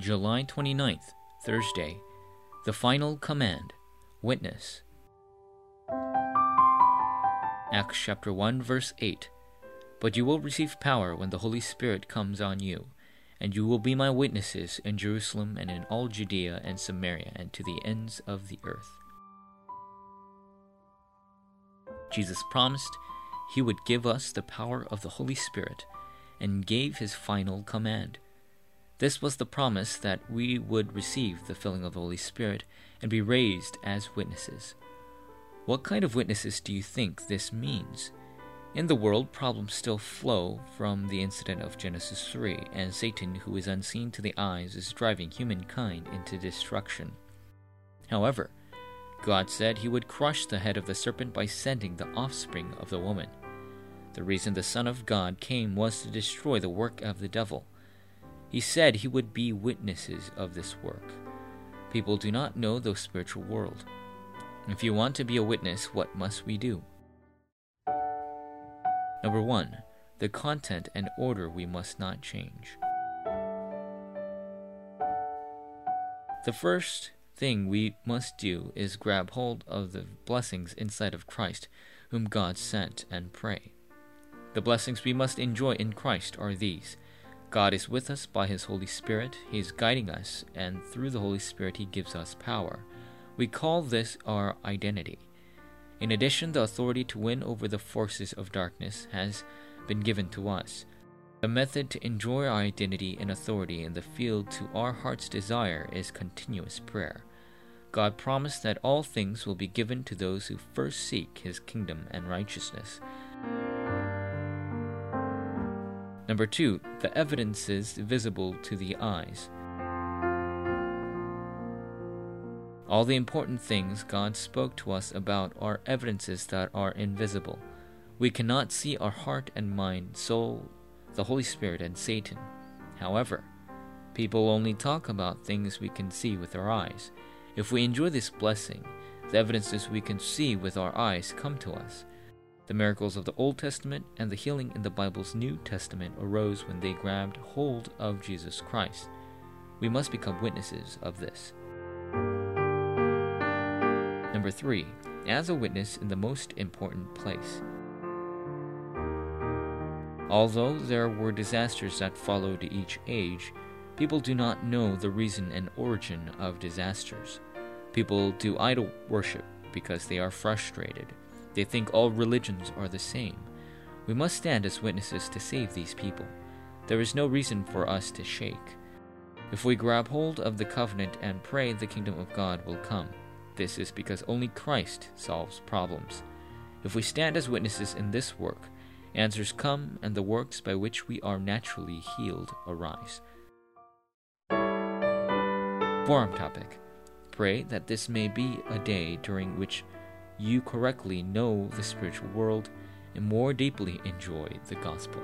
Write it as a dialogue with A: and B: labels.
A: July 29th, Thursday, the final command Witness. Acts chapter 1, verse 8. But you will receive power when the Holy Spirit comes on you, and you will be my witnesses in Jerusalem and in all Judea and Samaria and to the ends of the earth. Jesus promised he would give us the power of the Holy Spirit and gave his final command. This was the promise that we would receive the filling of the Holy Spirit and be raised as witnesses. What kind of witnesses do you think this means? In the world, problems still flow from the incident of Genesis 3, and Satan, who is unseen to the eyes, is driving humankind into destruction. However, God said he would crush the head of the serpent by sending the offspring of the woman. The reason the Son of God came was to destroy the work of the devil. He said he would be witnesses of this work. People do not know the spiritual world. If you want to be a witness, what must we do? Number one, the content and order we must not change. The first thing we must do is grab hold of the blessings inside of Christ, whom God sent, and pray. The blessings we must enjoy in Christ are these God is with us by His Holy Spirit, He is guiding us, and through the Holy Spirit, He gives us power. We call this our identity. In addition, the authority to win over the forces of darkness has been given to us. The method to enjoy our identity and authority in the field to our heart's desire is continuous prayer. God promised that all things will be given to those who first seek His kingdom and righteousness. Number two, the evidences visible to the eyes. All the important things God spoke to us about are evidences that are invisible. We cannot see our heart and mind, soul, the Holy Spirit, and Satan. However, people only talk about things we can see with our eyes. If we enjoy this blessing, the evidences we can see with our eyes come to us. The miracles of the Old Testament and the healing in the Bible's New Testament arose when they grabbed hold of Jesus Christ. We must become witnesses of this. Number three, as a witness in the most important place. Although there were disasters that followed each age, people do not know the reason and origin of disasters. People do idol worship because they are frustrated. They think all religions are the same. We must stand as witnesses to save these people. There is no reason for us to shake. If we grab hold of the covenant and pray, the kingdom of God will come. This is because only Christ solves problems. If we stand as witnesses in this work, answers come and the works by which we are naturally healed arise. Forum topic Pray that this may be a day during which you correctly know the spiritual world and more deeply enjoy the gospel.